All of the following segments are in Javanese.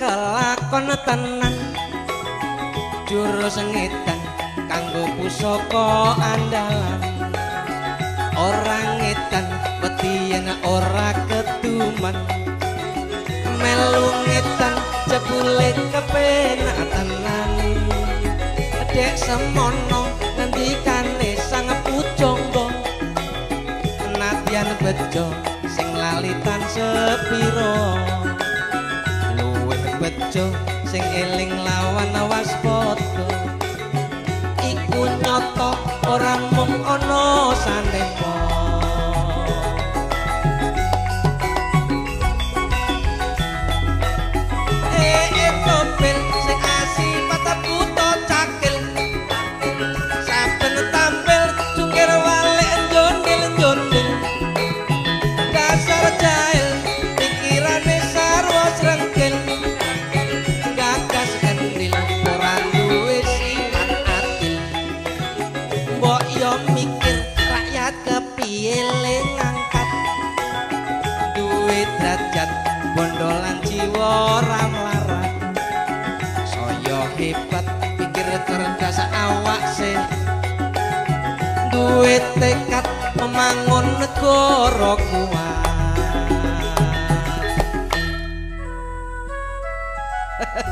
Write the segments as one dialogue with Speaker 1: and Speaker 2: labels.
Speaker 1: kelakon tenan. Jurus ngedan kanggo pusaka andalan. Orang ngedan wedi ora keduman melu ngedan jebule kepenak tenan dek semono ngendikane sang pujangga nadyan bejo sing lalitan sepiro bejo sing eling lawan waspada. Iku nyata ora mung ana sanepa duwe derajat bondolan jiwa ramlarat saya hebat pikir cerdas awak sih duwe tekad membangun negara kuat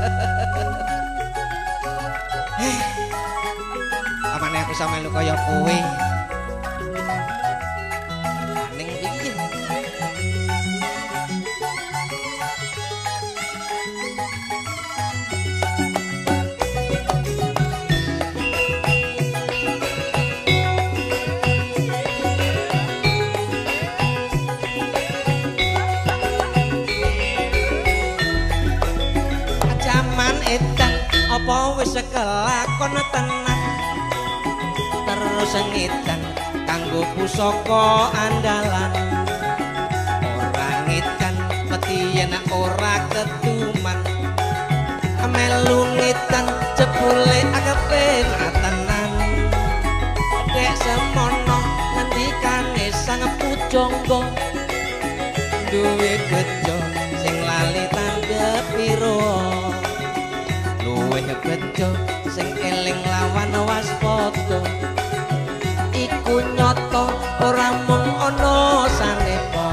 Speaker 1: Amane aku sama lu kaya kowe. Apa wis kelakon tenan. Terus ngedan kanggo pusaka andalan. Ora ngedan mati yen ora ketuman. Melu ngedan jebule akepe tenan dek semono ngendikane sang pujangga. Duwe bejo sing lali tandhe piro luwih bejo sing eling lawan waspada. Iku nyata ora mung ana sanepa.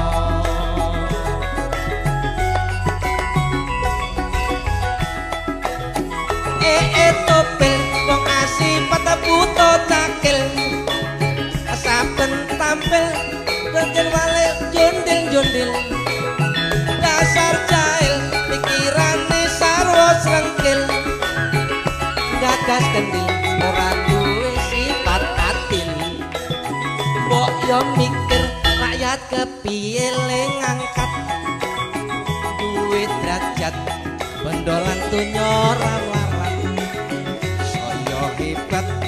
Speaker 1: Eh eh topel wong asipat buta cakil. Saben tampil Jondil wale jondil jondil yo mikir rakyat kepiye le ngangkat? Duwe derajat bendolan donya rawaran Saya hebat